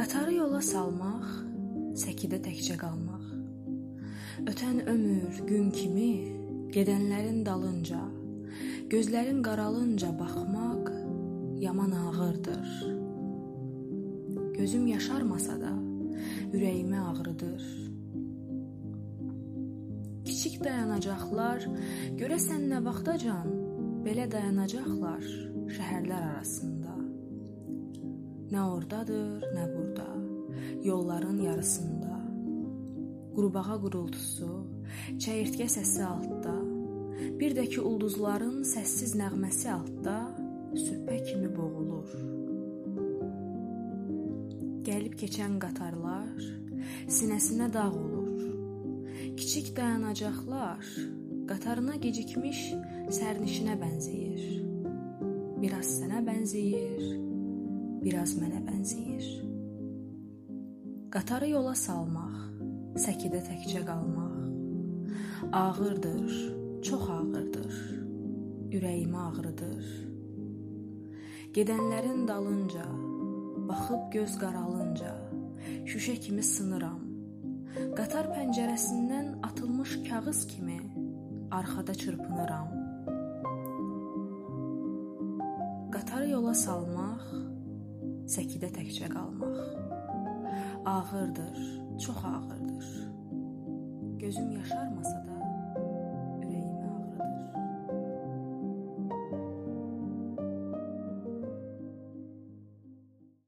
Qatarı yola salmaq, səkidə təkcə qalmaq. Ötən ömür gün kimi gedənlərin dalınca, gözlərin qaralınca baxmaq yaman ağırdır. Gözüm yaşarmasa da ürəyimi ağrıdır. Kiçik dayanacaqlar, görəsən nə vaxtacan belə dayanacaqlar şəhərlər arasında. Nə ordadır, nə burada, yolların yarısında. Qurbağa qurultusu, çəyirtkə səsi altda, bir də ki ulduzların səssiz nəğməsi altda süppə kimi boğulur. Gəlib keçən qatarlar sinəsinə dağ olur. Kiçik dayanacaqlar qatarına gecikmiş sərnişinə bənzəyir. Biraz sənə bənzəyir, biraz mənə bənzəyir. Qatarı yola salmaq, səkidə təkcə qalmaq ağırdır, çox ağırdır. Ürəyimi ağrıdır. Gedənlərin dalınca, baxıb göz qaralınca şüşə kimi sınıram. Qatar pəncərəsindən atılmış kağız kimi arxada çırpınıram. Qatarı yola salmaq səkidə təkcə qalmaq. Ağırdır, çox ağırdır. Gözüm yaşarmasa da